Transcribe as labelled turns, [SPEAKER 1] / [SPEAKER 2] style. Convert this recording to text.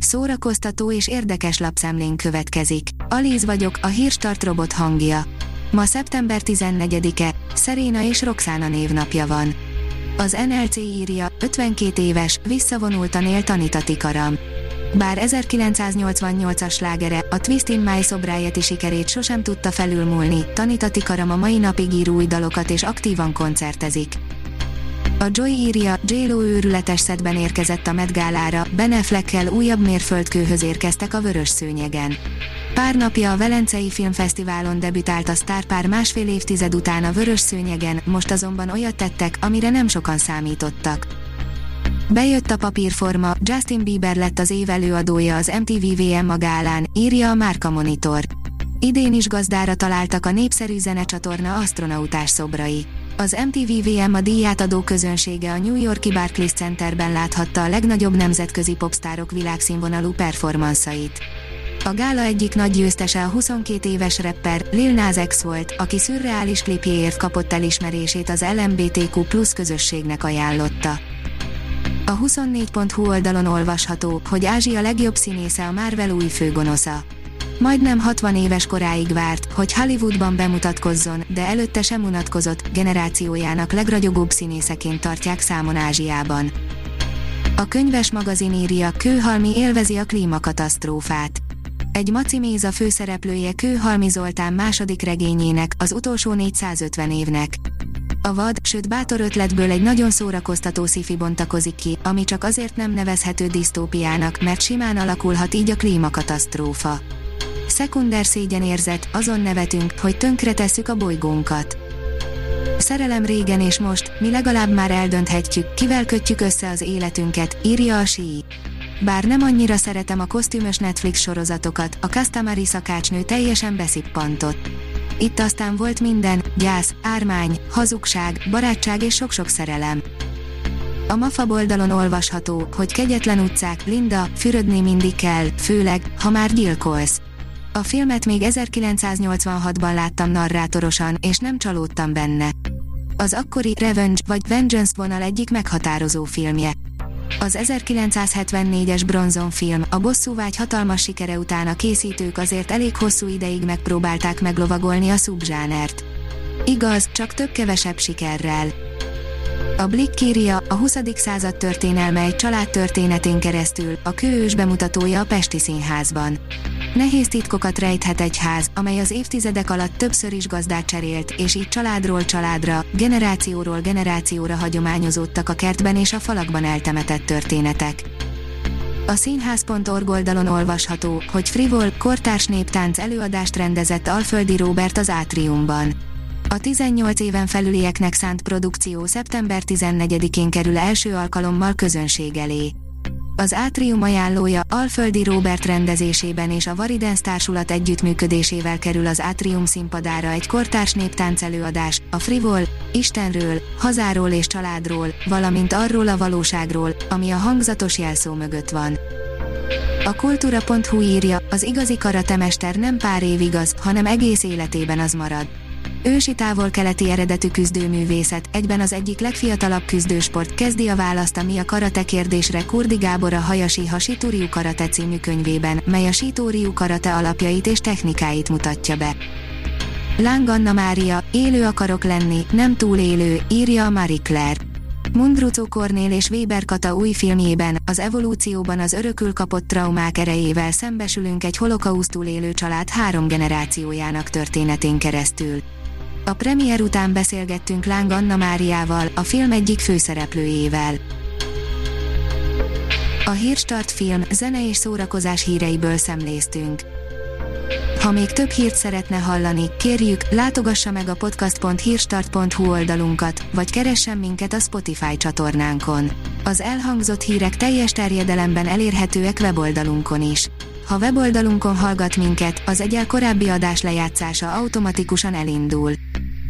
[SPEAKER 1] Szórakoztató és érdekes lapszemlén következik. Alíz vagyok, a hírstart robot hangja. Ma szeptember 14-e, Szeréna és Roxana névnapja van. Az NLC írja, 52 éves, visszavonultan él Tanita Tikaram. Bár 1988-as slágere, a Twist in My Sobriety sikerét sosem tudta felülmúlni, Tanita Tikaram a mai napig ír új dalokat és aktívan koncertezik. A Joy írja, J-Lo őrületes szedben érkezett a Met Ben Affleckkel újabb mérföldkőhöz érkeztek a vörös szőnyegen. Pár napja a Velencei Filmfesztiválon debütált a sztárpár másfél évtized után a vörös szőnyegen, most azonban olyat tettek, amire nem sokan számítottak. Bejött a papírforma, Justin Bieber lett az év előadója az MTV VM magálán, írja a Márka Monitor. Idén is gazdára találtak a népszerű zenecsatorna astronautás szobrai. Az MTV VM a díját adó közönsége a New Yorki Barclays Centerben láthatta a legnagyobb nemzetközi popstárok világszínvonalú performanszait. A gála egyik nagy győztese a 22 éves rapper Lil Nas X volt, aki szürreális klipjéért kapott elismerését az LMBTQ plusz közösségnek ajánlotta. A 24.hu oldalon olvasható, hogy Ázsia legjobb színésze a Marvel új főgonosza. Majdnem 60 éves koráig várt, hogy Hollywoodban bemutatkozzon, de előtte sem unatkozott, generációjának legragyogóbb színészeként tartják számon Ázsiában. A könyves magazin írja, Kőhalmi élvezi a klímakatasztrófát. Egy Maci Méza főszereplője Kőhalmi Zoltán második regényének, az utolsó 450 évnek. A vad, sőt bátor ötletből egy nagyon szórakoztató szifi bontakozik ki, ami csak azért nem nevezhető disztópiának, mert simán alakulhat így a klímakatasztrófa. Szekunder szégyenérzet, azon nevetünk, hogy tönkretesszük a bolygónkat. Szerelem régen és most, mi legalább már eldönthetjük, kivel kötjük össze az életünket, írja a sí. Bár nem annyira szeretem a kosztümös Netflix sorozatokat, a Customary szakácsnő teljesen beszippantott. Itt aztán volt minden, gyász, ármány, hazugság, barátság és sok-sok szerelem. A MAFA oldalon olvasható, hogy kegyetlen utcák, Linda, fürödni mindig kell, főleg, ha már gyilkolsz. A filmet még 1986-ban láttam narrátorosan, és nem csalódtam benne. Az akkori Revenge vagy Vengeance vonal egyik meghatározó filmje. Az 1974-es Bronzon film, a bosszúvágy hatalmas sikere után a készítők azért elég hosszú ideig megpróbálták meglovagolni a szubzsánert. Igaz, csak több-kevesebb sikerrel. A Blick írja, a 20. század történelme egy család történetén keresztül, a kőős bemutatója a Pesti Színházban. Nehéz titkokat rejthet egy ház, amely az évtizedek alatt többször is gazdát cserélt, és így családról családra, generációról generációra hagyományozódtak a kertben és a falakban eltemetett történetek. A színház.org oldalon olvasható, hogy Frivol, kortárs néptánc előadást rendezett Alföldi Róbert az Átriumban. A 18 éven felülieknek szánt produkció szeptember 14-én kerül első alkalommal közönség elé. Az Átrium ajánlója Alföldi Robert rendezésében és a Varidens társulat együttműködésével kerül az Átrium színpadára egy kortárs néptánc előadás, a Frivol, Istenről, hazáról és családról, valamint arról a valóságról, ami a hangzatos jelszó mögött van. A kultúra.hu írja, az igazi karatemester nem pár évig az, hanem egész életében az marad. Ősi távol-keleti eredetű küzdőművészet, egyben az egyik legfiatalabb küzdősport kezdi a választ a Mi a karate kérdésre Kurdi Gábor a Hayashi Hashitoriu Karate című könyvében, mely a Shitoriu Karate alapjait és technikáit mutatja be. Láng Anna Mária, élő akarok lenni, nem túl élő, írja a Marie Claire. Mundrucó Kornél és Weber Kata új filmjében, az evolúcióban az örökül kapott traumák erejével szembesülünk egy holokausztul élő család három generációjának történetén keresztül. A premier után beszélgettünk Láng Anna Máriával, a film egyik főszereplőjével. A Hírstart film, zene és szórakozás híreiből szemléztünk. Ha még több hírt szeretne hallani, kérjük, látogassa meg a podcast.hírstart.hu oldalunkat, vagy keressen minket a Spotify csatornánkon. Az elhangzott hírek teljes terjedelemben elérhetőek weboldalunkon is. Ha weboldalunkon hallgat minket, az egyel korábbi adás lejátszása automatikusan elindul.